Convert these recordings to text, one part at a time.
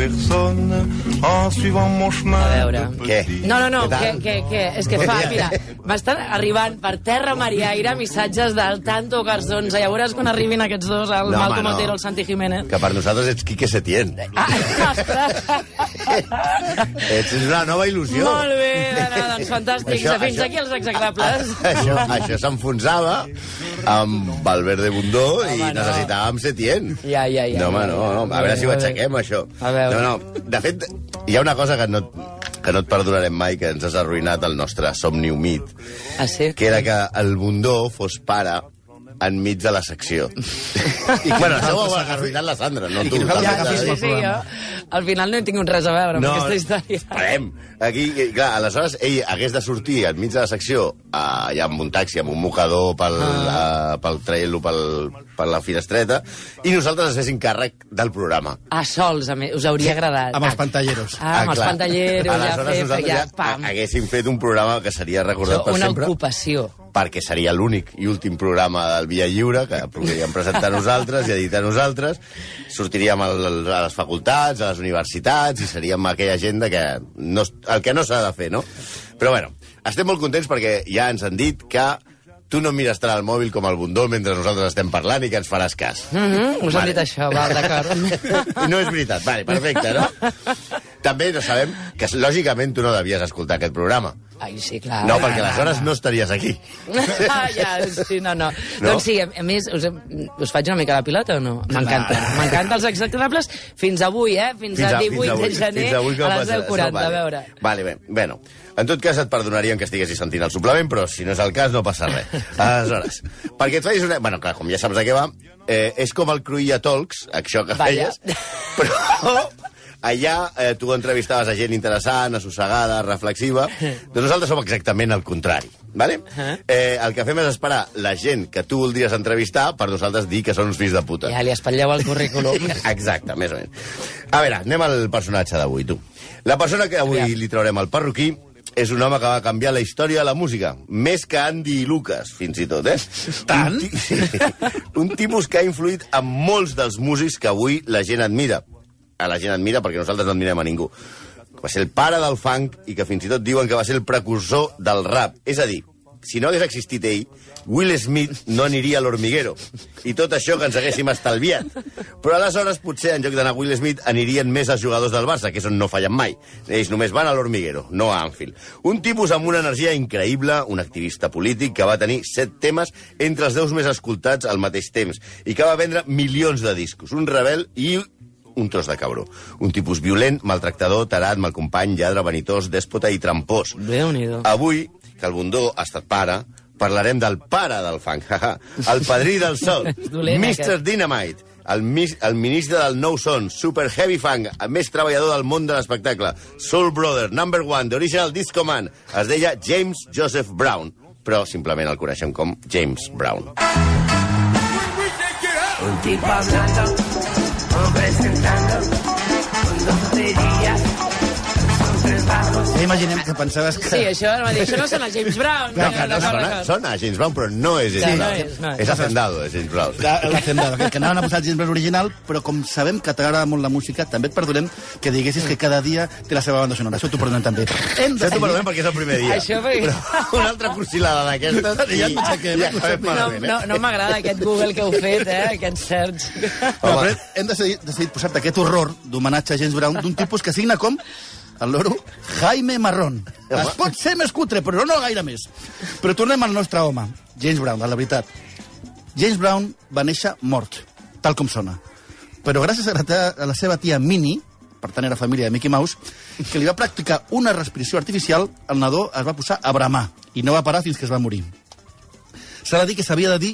personne en suivant mon chemin. A veure. Què? No, no, no, Què què, què? És que fa, mira, m'estan arribant per terra, mar i aire, missatges del Tanto Garzons. Ja veuràs quan arribin aquests dos, el No, home, Malcom no. Otero, el Santi Jiménez. Que per nosaltres ets Quique Setién. Ah, ostres! Ets una nova il·lusió. Molt bé, no, doncs fantàstic. Això- Fins això- aquí els execrables. Això, això s'enfonsava amb Valverde Bundó i Home, no. necessitàvem Setién. Ja, ja, ja. No, home, no, no. A veure si ho aixequem, això. A veure. No, no. De fet, hi ha una cosa que no, que no et perdonarem mai, que ens has arruïnat el nostre somni humit, Ah, sí? que era que el Bundó fos pare enmig de la secció. I bueno, això ho ha arruïnat la Sandra, no tu. també. agaféssim Sí, sí, jo al final no he tingut res a veure amb aquesta història. Esperem. Aquí, clar, aleshores ell hagués de sortir enmig de la secció eh, allà amb un taxi, amb un mocador pel, ah. eh, pel traient-lo pel, per la finestreta, i nosaltres ens féssim càrrec del programa. Ah, sols, a us hauria agradat. Amb els pantalleros. Ah, amb els clar. pantalleros, ja nosaltres ja, ja pam. haguéssim fet un programa que seria recordat per Una sempre, ocupació. Perquè seria l'únic i últim programa del Via Lliure, que podríem presentar nosaltres i editar nosaltres. Sortiríem a les facultats, a les universitats, i seríem aquella agenda que no, el que no s'ha de fer, no? Però bueno, estem molt contents perquè ja ens han dit que tu no mires tant el mòbil com el bundó mentre nosaltres estem parlant i que ens faràs cas. Mm -hmm, us han dit això, val, d'acord. No és veritat, vale, perfecte, no? També no sabem que, lògicament, tu no devies escoltar aquest programa. Ai, sí, clar. No, perquè aleshores no estaries aquí. Ah, ja, sí, no, no. No? Doncs sí, a, a més, us, us faig una mica la pilota o no? M'encanta. M'encanta els execrables fins avui, eh? Fins, a 18 de gener fins avui a les passarà 10.40, això, a veure. Vale, bé, bueno. En tot cas, et perdonaríem que estiguessis sentint el suplement, però si no és el cas, no passa res. Aleshores, perquè et facis una... Bueno, clar, com ja saps de què va, eh, és com el Cruïlla Talks, això que Vaja. feies, però allà eh, tu entrevistaves a gent interessant, assossegada, reflexiva, doncs nosaltres som exactament el contrari. Vale? Eh, el que fem és esperar la gent que tu voldries entrevistar per nosaltres dir que són uns fills de puta. Ja li espatlleu el currículum. Exacte, més o menys. A veure, anem al personatge d'avui, tu. La persona que avui Aviam. li traurem al perruquí és un home que va canviar la història de la música. Més que Andy i Lucas, fins i tot, eh? Tant? Un, sí. un tipus que ha influït en molts dels músics que avui la gent admira. A la gent admira perquè nosaltres no admirem a ningú. Va ser el pare del funk i que fins i tot diuen que va ser el precursor del rap. És a dir, si no hagués existit ell, Will Smith no aniria a l'Hormiguero. I tot això que ens haguéssim estalviat. Però aleshores, potser, en lloc d'anar a Will Smith, anirien més els jugadors del Barça, que és on no fallen mai. Ells només van a l'Hormiguero, no a Anfield. Un tipus amb una energia increïble, un activista polític que va tenir set temes entre els deus més escoltats al mateix temps i que va vendre milions de discos. Un rebel i un tros de cabró. Un tipus violent, maltractador, tarat, malcompany, lladre, vanitós, dèspota i trampós. Déu-n'hi-do. Avui, que el Bundó ha estat pare, parlarem del pare del haha, el padrí del sol, dolent, Mr. aquest. Dynamite, el, mis, el ministre del nou son, Super Heavy Funk, el més treballador del món de l'espectacle, Soul Brother, Number One, The Original Disco Man, es deia James Joseph Brown, però simplement el coneixem com James Brown. Un tipo hombres en tango. Ja imaginem que pensaves que... Sí, això, ara mateix, això no sona James Brown. No, que no D'acord, sona, sona James Brown, però no és James Sí, no Brown. és, no és. és Hacendado, és James Brown. L'Hacendado, que, que anaven a posar el James Brown original, però com sabem que t'agrada molt la música, també et perdonem que diguessis que cada dia té la seva banda sonora. Això t'ho perdonem també. Hem Això t'ho perdonem perquè és el primer dia. Això perquè- Però una altra cursilada d'aquestes Ja ens aixequem, ja No, no, no m'agrada aquest Google que heu fet, eh? Aquest search. No, però hem decidit, decidit posar-te aquest horror d'homenatge a James Brown d'un tipus que signa com el loro Jaime Marrón. Es pot ser més cutre, però no gaire més. Però tornem al nostre home, James Brown, a la veritat. James Brown va néixer mort, tal com sona. Però gràcies a la, a la seva tia Minnie, per tant era família de Mickey Mouse, que li va practicar una respiració artificial, el nadó es va posar a bramar i no va parar fins que es va morir. S'ha de dir que s'havia de dir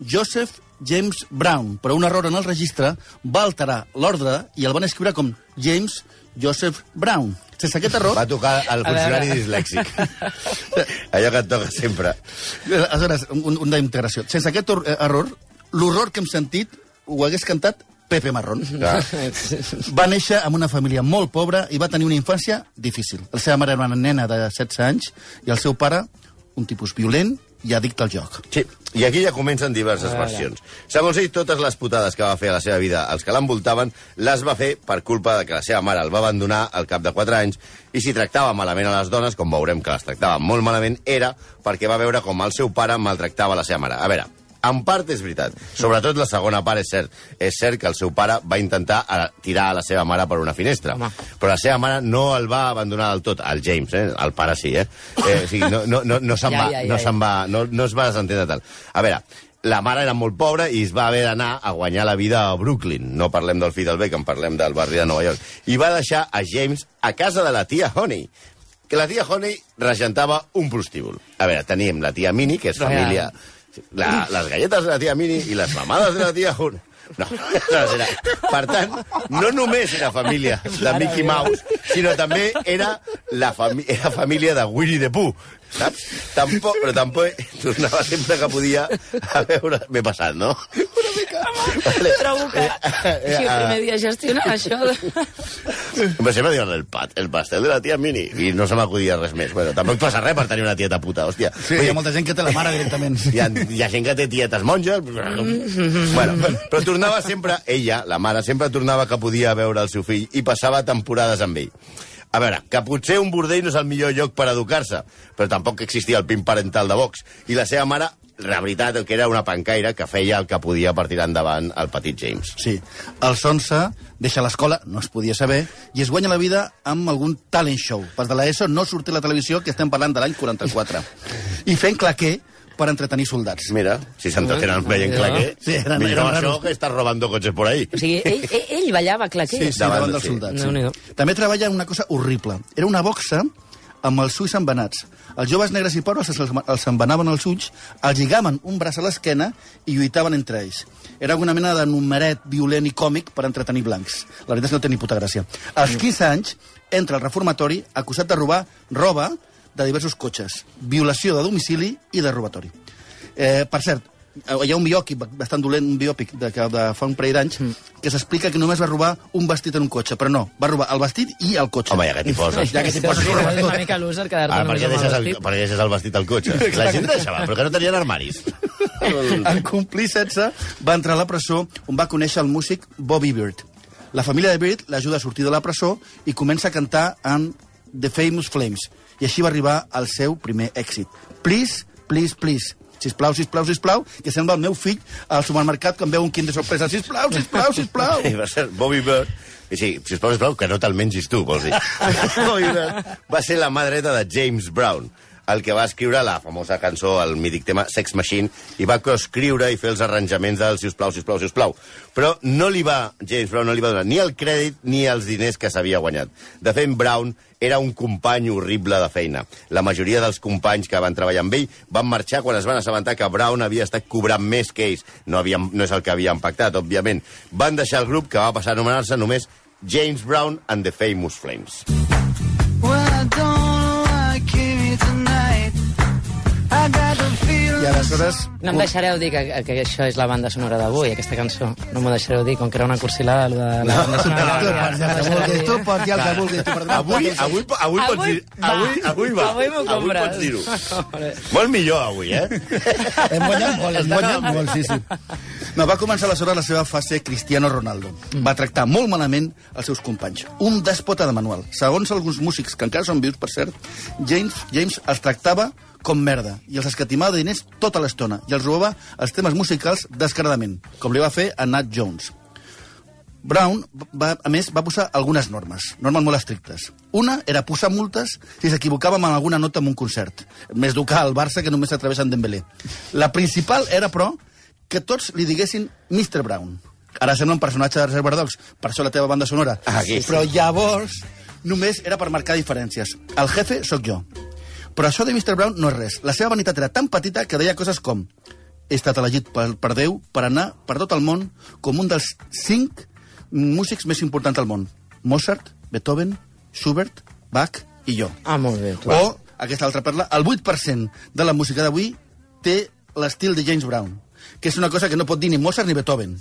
Joseph James Brown, però un error en el registre va alterar l'ordre i el van escriure com James Joseph Brown. Sense aquest error... Va tocar el funcionari dislèxic. Allò que et toca sempre. Aleshores, un, un d'integració. Sense aquest eh, error, l'horror que hem sentit ho hagués cantat Pepe Marrón. Clar. Va néixer en una família molt pobra i va tenir una infància difícil. La seva mare era una nena de 16 anys i el seu pare, un tipus violent i addicte al joc. Sí, i aquí ja comencen diverses versions. Segons ell, totes les putades que va fer a la seva vida els que l'envoltaven les va fer per culpa de que la seva mare el va abandonar al cap de 4 anys i si tractava malament a les dones, com veurem que les tractava molt malament, era perquè va veure com el seu pare maltractava la seva mare. A veure, en part és veritat. Sobretot la segona part és cert. És cert que el seu pare va intentar eh, tirar a la seva mare per una finestra. Home. Però la seva mare no el va abandonar del tot. El James, eh? El pare sí, eh? eh o sigui, no, no, no, no se'n Ja, va, ja, ja, no se'n va, no, no es va desentendre tal. A veure, la mare era molt pobra i es va haver d'anar a guanyar la vida a Brooklyn. No parlem del fill del Beckham, parlem del barri de Nova York. I va deixar a James a casa de la tia Honey que la tia Honey regentava un prostíbul. A veure, tenim la tia Minnie, que és Real. família... La, les galletes de la tia Minnie i les mamades de la tia Honey. No, aleshores era, per tant, no només era família de Mickey Mouse, sinó també era la fami era família de Winnie the Pooh, saps? Tampoc, però tampoc tornava sempre que podia a veure... M'he passat, no? Una mica. Vale. Trobo que si el primer dia gestionar això... De... Però sempre diuen el, pat, el pastel de la tia Minnie, i no se m'acudia res més. Bueno, tampoc passa res per tenir una tieta puta, hòstia. Sí, hi ha molta gent que té la mare directament. Hi ha, hi ha gent que té tietes monges... bueno, però tornava sempre, ella, la mare, sempre tornava que podia veure el seu fill i passava temporades amb ell. A veure, que potser un bordell no és el millor lloc per educar-se, però tampoc existia el pin parental de Vox. I la seva mare, la veritat, que era una pancaire que feia el que podia per tirar endavant el petit James. Sí. Als 11 deixa l'escola, no es podia saber, i es guanya la vida amb algun talent show. Pas de l'ESO no surt a la televisió, que estem parlant de l'any 44. I fent claquer per entretenir soldats. Mira, si s'entretenen veient Ja. claquer, Sí, eren- millor eren això que estar robando cotxes por ahí. O sigui, ell, ell, ell ballava claquer. Sí, sí, Davant davant, de- dels sí. soldats. Déu-n'hi-do. Sí. També treballa en una cosa horrible. Era una boxa amb els ulls embenats. Els joves negres i pobres els, els embenaven els ulls, els lligaven un braç a l'esquena i lluitaven entre ells. Era alguna mena de numeret violent i còmic per entretenir blancs. La veritat és que no té ni puta gràcia. Als 15 anys entra al reformatori acusat de robar roba de diversos cotxes, violació de domicili i de robatori. Eh, per cert, hi ha un biòpic bastant dolent, un biòpic de, que- de fa un parell d'anys, que s'explica que només va robar un vestit en un cotxe, però no, va robar el vestit i el cotxe. Home, ja que t'hi poses. Ja que t'hi poses, Sí, és tot. una mica loser quedar-te Ah, per només què amb el deixes, el, vestit. per què deixes el vestit al cotxe? La gent deixava, però que no tenien armaris. En complir 16, va entrar a la presó on va conèixer el músic Bobby Bird. La família de Bird l'ajuda a sortir de la presó i comença a cantar en The Famous Flames. I així va arribar al seu primer èxit. Please, please, please. Sisplau, sisplau, sisplau, que sembla el meu fill al supermercat quan veu un quin de sorpresa. Sisplau, sisplau, sisplau. I va ser Bobby Bird, i sí, sisplau, sisplau, que no te'l mengis tu, vols dir. Bobby Bird va ser la mà dreta de James Brown, el que va escriure la famosa cançó, el mític tema Sex Machine, i va coescriure i fer els arranjaments del sisplau, sisplau, sisplau. Però no li va, James Brown no li va donar ni el crèdit ni els diners que s'havia guanyat. De fet, Brown era un company horrible de feina. La majoria dels companys que van treballar amb ell van marxar quan es van assabentar que Brown havia estat cobrant més que ells. No, havien, no és el que havien pactat, òbviament. Van deixar el grup que va passar a anomenar-se només James Brown and the Famous Flames. Well, I aleshores... No em deixareu dir que, que això és la banda sonora d'avui, aquesta cançó. No m'ho deixareu dir, com que era una cursilada, de la banda sonora. No tu pots dir el que vulguis. Tu perdona, Avui, avui, avui, pots dir... va. Avui, avui va. Avui m'ho compres. pots dir-ho. Molt millor, avui, eh? Hem guanyat molt, hem guanyat molt, sí, sí. No, va començar aleshores la seva fase Cristiano Ronaldo. Va tractar molt malament els seus companys. Un dèspota de manual. Segons alguns músics, que encara són vius, per cert, James, James els tractava com merda i els escatimava de diners tota l'estona i els robava els temes musicals descaradament, com li va fer a Nat Jones. Brown, va, a més, va posar algunes normes, normes molt estrictes. Una era posar multes si s'equivocava amb alguna nota en un concert. Més dur que al Barça, que només s'atreveix en Dembélé. La principal era, però, que tots li diguessin Mr. Brown. Ara sembla un personatge de Reservoir Dogs, per això la teva banda sonora. Aquí sí. Però llavors només era per marcar diferències. El jefe sóc jo. Però això de Mr. Brown no és res. La seva vanitat era tan petita que deia coses com he estat elegit per, per Déu per anar per tot el món com un dels cinc músics més importants del món. Mozart, Beethoven, Schubert, Bach i jo. Ah, molt bé. Tu. O, aquesta altra perla, el 8% de la música d'avui té l'estil de James Brown, que és una cosa que no pot dir ni Mozart ni Beethoven.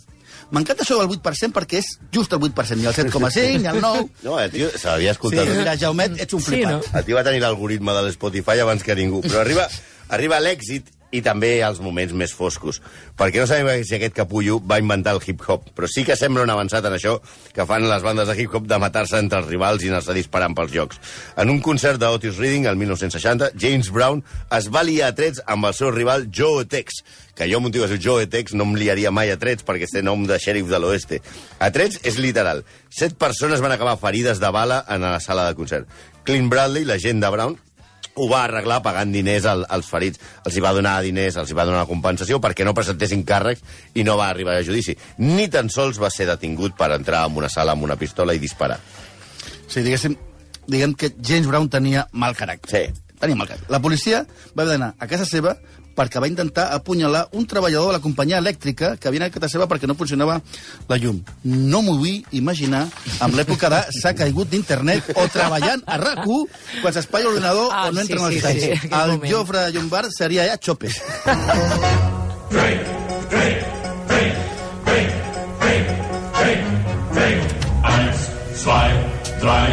M'encanta això del 8% perquè és just el 8%, ni el 7,5, ni el 9... No, el tio se l'havia Sí, escoltat. mira, Jaumet, ets un Sí, flipat. no? El tio va tenir l'algoritme de l'Spotify abans que ningú. Però arriba, arriba l'èxit i també els moments més foscos. Perquè no sabem si aquest capullo va inventar el hip-hop, però sí que sembla un avançat en això que fan les bandes de hip-hop de matar-se entre els rivals i anar-se disparant pels jocs. En un concert d'Otis Reading, el 1960, James Brown es va liar a trets amb el seu rival Joe Tex, que jo, tio que Joe Tex, no em liaria mai a trets perquè té nom de xèrif de l'oeste. A trets és literal. Set persones van acabar ferides de bala en la sala de concert. Clint Bradley, l'agent de Brown, ho va arreglar pagant diners al, als ferits. Els hi va donar diners, els hi va donar compensació perquè no presentessin càrrecs i no va arribar a judici. Ni tan sols va ser detingut per entrar en una sala amb una pistola i disparar. Sí, diguéssim, diguem que James Brown tenia mal caràcter. Sí. Tenia mal caràcter. La policia va haver d'anar a casa seva perquè va intentar apunyalar un treballador de la companyia elèctrica que havia anat a casa seva perquè no funcionava la llum. No m'ho vull imaginar amb l'època de s'ha caigut d'internet o treballant a rac quan s'espatlla l'ordinador Ah, o no sí, entren els sí, detalls. sí, aquell el moment. Jofre Llombard seria ja xopes. Eins, zwei, drei,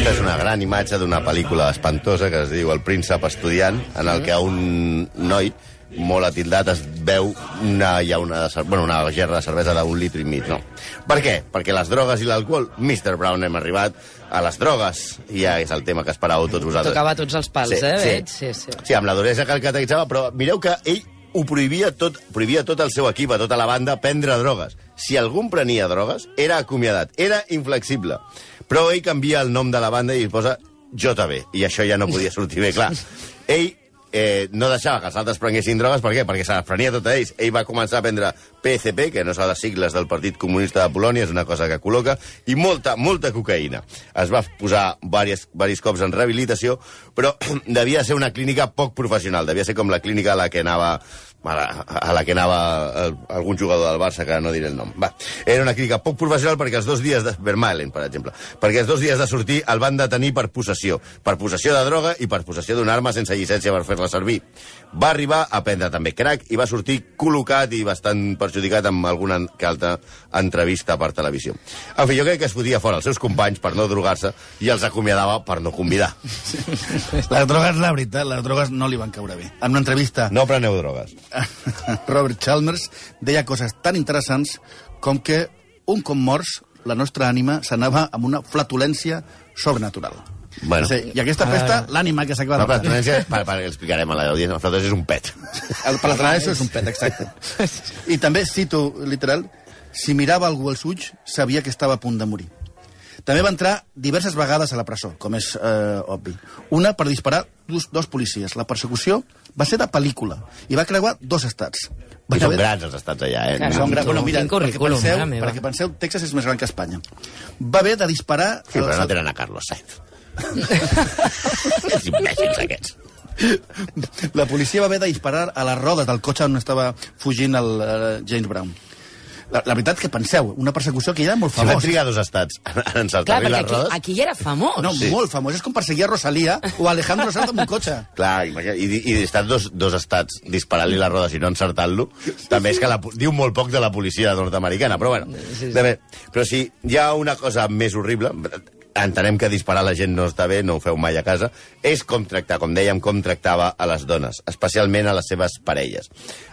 Aquesta és una gran imatge d'una pel·lícula espantosa que es diu El príncep estudiant, en el que un noi molt atildat es veu una, hi ha una, bueno, una gerra de cervesa d'un litre i mig, no. Per què? Perquè les drogues i l'alcohol, Mr. Brown, hem arribat a les drogues, i ja és el tema que esperàveu tots vosaltres. Tocava tots els pals, Sí, eh, sí. veig? Sí, sí. Sí, amb la duresa que el caracteritzava, però mireu que ell ho prohibia tot, prohibia tot el seu equip, a tota la banda, prendre drogues. Si algú en prenia drogues, era acomiadat, era inflexible. Però ell canvia el nom de la banda i posa JB, i això ja no podia sortir bé, clar. Ell eh, no deixava que els altres prenguessin drogues, per què? Perquè se les prenia tot a ells. Ell va començar a prendre PCP, que no són les sigles del Partit Comunista de Polònia, és una cosa que col·loca, i molta, molta cocaïna. Es va posar diversos, diversos cops en rehabilitació, però devia ser una clínica poc professional, devia ser com la clínica a la que anava a la, a la que anava el, algun jugador del Barça, que no diré el nom. Va, era una clínica poc professional perquè els dos dies de... Vermaelen, per exemple. Perquè els dos dies de sortir el van detenir per possessió. Per possessió de droga i per possessió d'una arma sense llicència per fer-la servir. Va arribar a prendre també crack i va sortir col·locat i bastant perjudicat amb alguna que altra entrevista per televisió. En fi, jo crec que es fotia fora els seus companys per no drogar-se i els acomiadava per no convidar. Les drogues, la veritat, les drogues no li van caure bé. En una entrevista No preneu drogues. Robert Chalmers deia coses tan interessants com que un cop morts la nostra ànima s'anava amb una flatulència sobrenatural. Bueno. Sí, I aquesta festa, l'ànima que s'acaba La flatulència, per, per, explicarem a l'audiència, la flatulència és un pet. El palatranès és un pet, exacte. I també cito, literal, si mirava algú als ulls, sabia que estava a punt de morir. També va entrar diverses vegades a la presó, com és eh, obvi. Una per disparar dos, dos policies. La persecució va ser de pel·lícula i va creuar dos estats. I són haver- grans els estats allà, eh? Caram. Són gran... Bueno, mira, perquè currículum, penseu, perquè penseu, Texas és més gran que Espanya. Va haver de disparar... Sí, però no tenen a Carlos Sainz. Els imbècils aquests. La policia va haver de disparar a les rodes del cotxe on estava fugint el uh, James Brown. La, la veritat que penseu, una persecució que ja era molt Si van famós. trigar dos estats en perquè les aquí, rodes... aquí ja era famós. No, Sí. molt famós. És com perseguir a Rosalia o Alejandro Sanz amb un cotxe. Clar, imagina, i, i estar dos, dos estats disparant-li les rodes i no encertant-lo, també és que la, diu molt poc de la policia nord-americana, però bueno. Sí, sí. Bé, però si hi ha una cosa més horrible, entenem que disparar a la gent no està bé, no ho feu mai a casa, és com tractar, com dèiem, com tractava a les dones, especialment a les seves parelles.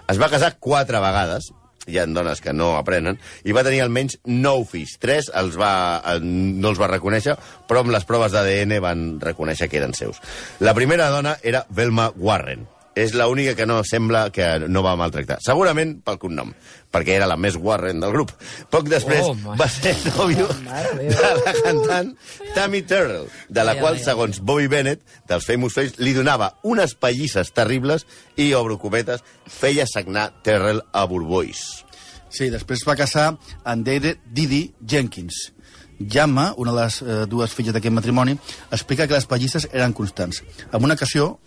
Es va casar quatre vegades, hi ha dones que no aprenen, i va tenir almenys nou fills. Tres els va, eh, no els va reconèixer, però amb les proves d'ADN van reconèixer que eren seus. La primera dona era Velma Warren. És l'única que no sembla que no va maltractar. Segurament pel cognom, perquè era la més Warren del grup. Poc després Oh, va ser nòvio Mare de la cantant Tammy Terrell, de la Ai, qual, ai, segons Bobby Bennett, dels Famous Face, li donava unes pallisses terribles i, obro cometes, feia sagnar Terrell a Borbois. Sí, després va casar amb Dede Didi Jenkins. Llama, una de les eh, dues filles d'aquest matrimoni, explica que les pallisses eren constants. En una ocasió,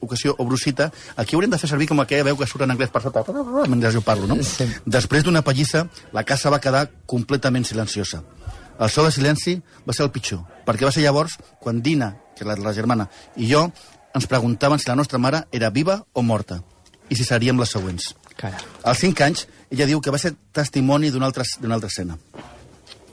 ocasió o brusita, aquí haurem de fer servir com aquella veu que surt en anglès per sota, mentre jo parlo, no? Sí. Després d'una pallissa, la casa va quedar completament silenciosa. El so de silenci va ser el pitjor, perquè va ser llavors quan Dina, que és la, germana, i jo ens preguntaven si la nostra mare era viva o morta, i si seríem les següents. Cara. Als 5 anys, ella diu que va ser testimoni d'una altra, altra escena.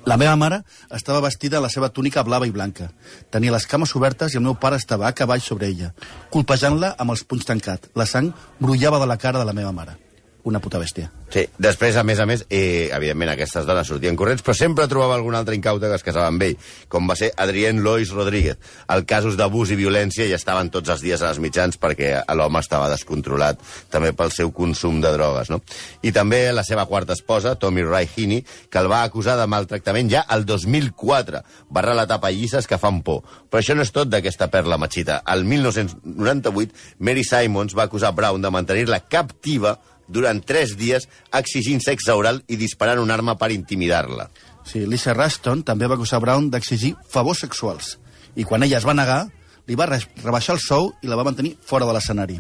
La meva mare estava vestida a la seva túnica blava i blanca. Tenia les cames obertes i el meu pare estava a cavall sobre ella, colpejant-la amb els punys tancats. La sang brollava de la cara de la meva mare. Una puta bèstia. Sí, després, a més a més, eh, evidentment aquestes dones sortien corrents, però sempre trobava algun altre incauta que es casava amb ell, com va ser Adrien Lois Rodríguez. El casos d'abús i violència ja estaven tots els dies a les mitjans perquè l'home estava descontrolat també pel seu consum de drogues, no? I també la seva quarta esposa, Tommy Heaney, que el va acusar de maltractament ja el 2004. Va relatar pallisses que fan por. Però això no és tot d'aquesta perla machita. El 1998, Mary Simons va acusar Brown de mantenir-la captiva durant tres dies exigint sexe oral i disparant un arma per intimidar-la. Sí, Lisa Ruston també va acusar Brown d'exigir favors sexuals. I quan ella es va negar, li va re rebaixar el sou i la va mantenir fora de l'escenari.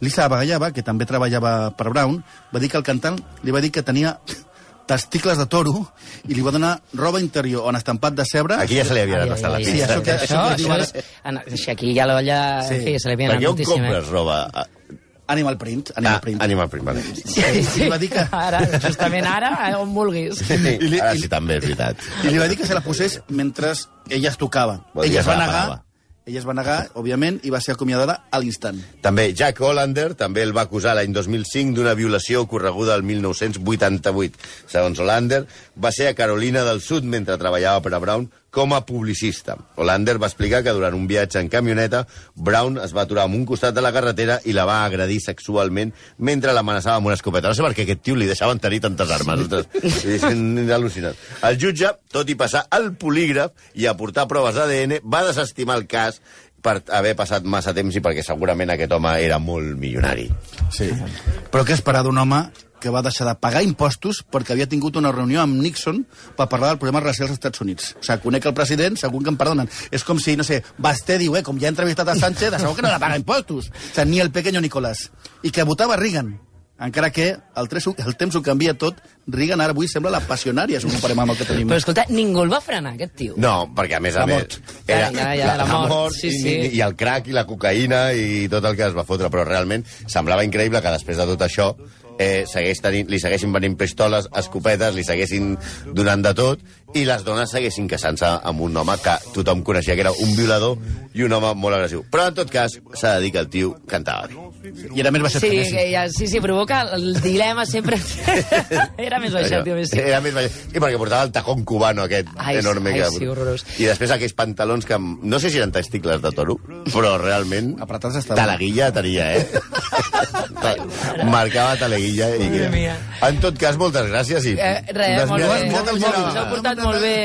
Lisa Abagayava, que també treballava per Brown, va dir que el cantant li va dir que tenia testicles de toro i li va donar roba interior en estampat de cebre. Aquí ja se li havia Ai, gastat la ai, Sí, pista. això que- Això, això ara- és... Aquí ja l'olla... Sí. Sí. En fi, se li havia Per anat què on moltíssim. compres Eh? roba? Ah, Animal Print. Animal ah, Print. Animal Print, vale. Sí, sí. I va dir que- Ara, justament ara, eh, on vulguis. I li- Ara sí, també, és veritat. I li va dir que se la posés mentre ella es tocava. Dir ella es va negar, ella es va negar, òbviament, i va ser acomiadada a l'instant. També Jack Hollander també el va acusar l'any 2005 d'una violació ocorreguda el 1988. Segons Hollander, va ser a Carolina del Sud mentre treballava per a Brown com a publicista. Hollander va explicar que durant un viatge en camioneta, Brown es va aturar en un costat de la carretera i la va agredir sexualment mentre l'amenaçava amb una escopeta. No sé per què aquest tio li deixaven tenir tantes armes. Ostres, és al·lucinant. El jutge, tot i passar el polígraf i aportar proves d'ADN, va desestimar el cas per haver passat massa temps i perquè segurament aquest home era molt milionari. Sí. Però què esperar d'un home que va deixar de pagar impostos perquè havia tingut una reunió amb Nixon per parlar del problema racial als Estats Units. O sigui, conec el president, segur que em perdonen. És com si, no sé, Basté diu, eh, com ja ha entrevistat a Sánchez, de segur que no ha de pagar impostos. O sigui, ni el pequeño Nicolás. I que votava Reagan. Encara que el, tres, el temps ho canvia tot, Reagan ara avui sembla la passionària, si ho comparem amb el que tenim. Però escolta, ningú el va frenar, aquest tio. No, perquè a més a La més... mort. Ja, ja, ja, la mort, sí, i, sí. i, i el crack i la cocaïna i tot el que es va fotre, però realment semblava increïble que després de tot això eh, segueix tenint, li segueixin venint pistoles, escopetes, li seguessin donant de tot, i les dones segueixin casant-se amb un home que tothom coneixia que era un violador i un home molt agressiu. Però en tot cas, s'ha de dir que el tio cantava bé. I era més baixet Sí, que Messi. ja, sí, sí, provoca el dilema sempre. Era més baixet, tio, més sí. Era més baixet. I perquè portava el tacón cubano aquest Ai, enorme. ai, que... sí, horrorós. I després aquells pantalons que... No sé si eren testicles de toro, però realment... Apretats estaven. Talaguilla tenia, eh? Marcava talaguilla. I... En tot cas, moltes gràcies. I... Eh, res, Has molt bé. mirat el Us mòbil? Portat molt bé.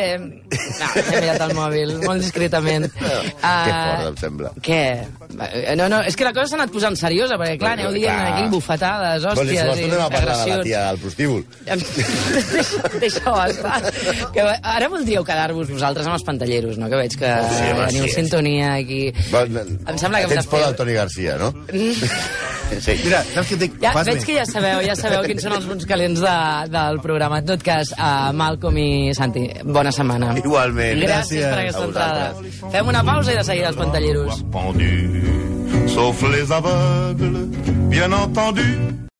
No, he mirat el mòbil, molt discretament. Que fort, em sembla. Què? No, no, és que la cosa s'ha anat posant seriosa, perquè clar, aneu dient Clar. aquí bufetades, Vols dir, hòsties si i vols, tornem a parlar de la tia del prostíbul. Deixa-ho estar. Que ara voldríeu quedar-vos vosaltres amb els pantalleros, no? Que veig que Oh, sí, teniu sí. sintonia aquí. Bon, Em sembla que Tens por del Toni Garcia, no? sí. Mira, saps què et dic? Ja, Fas veig bé. que ja sabeu, ja sabeu quins són els punts calents de, del programa. En tot cas, a Malcom i Santi, bona setmana. Igualment. Gràcies, Gràcies. per aquesta entrada. Fem una pausa i de seguida els pantalleros. sauf les aveugles, bien entendu.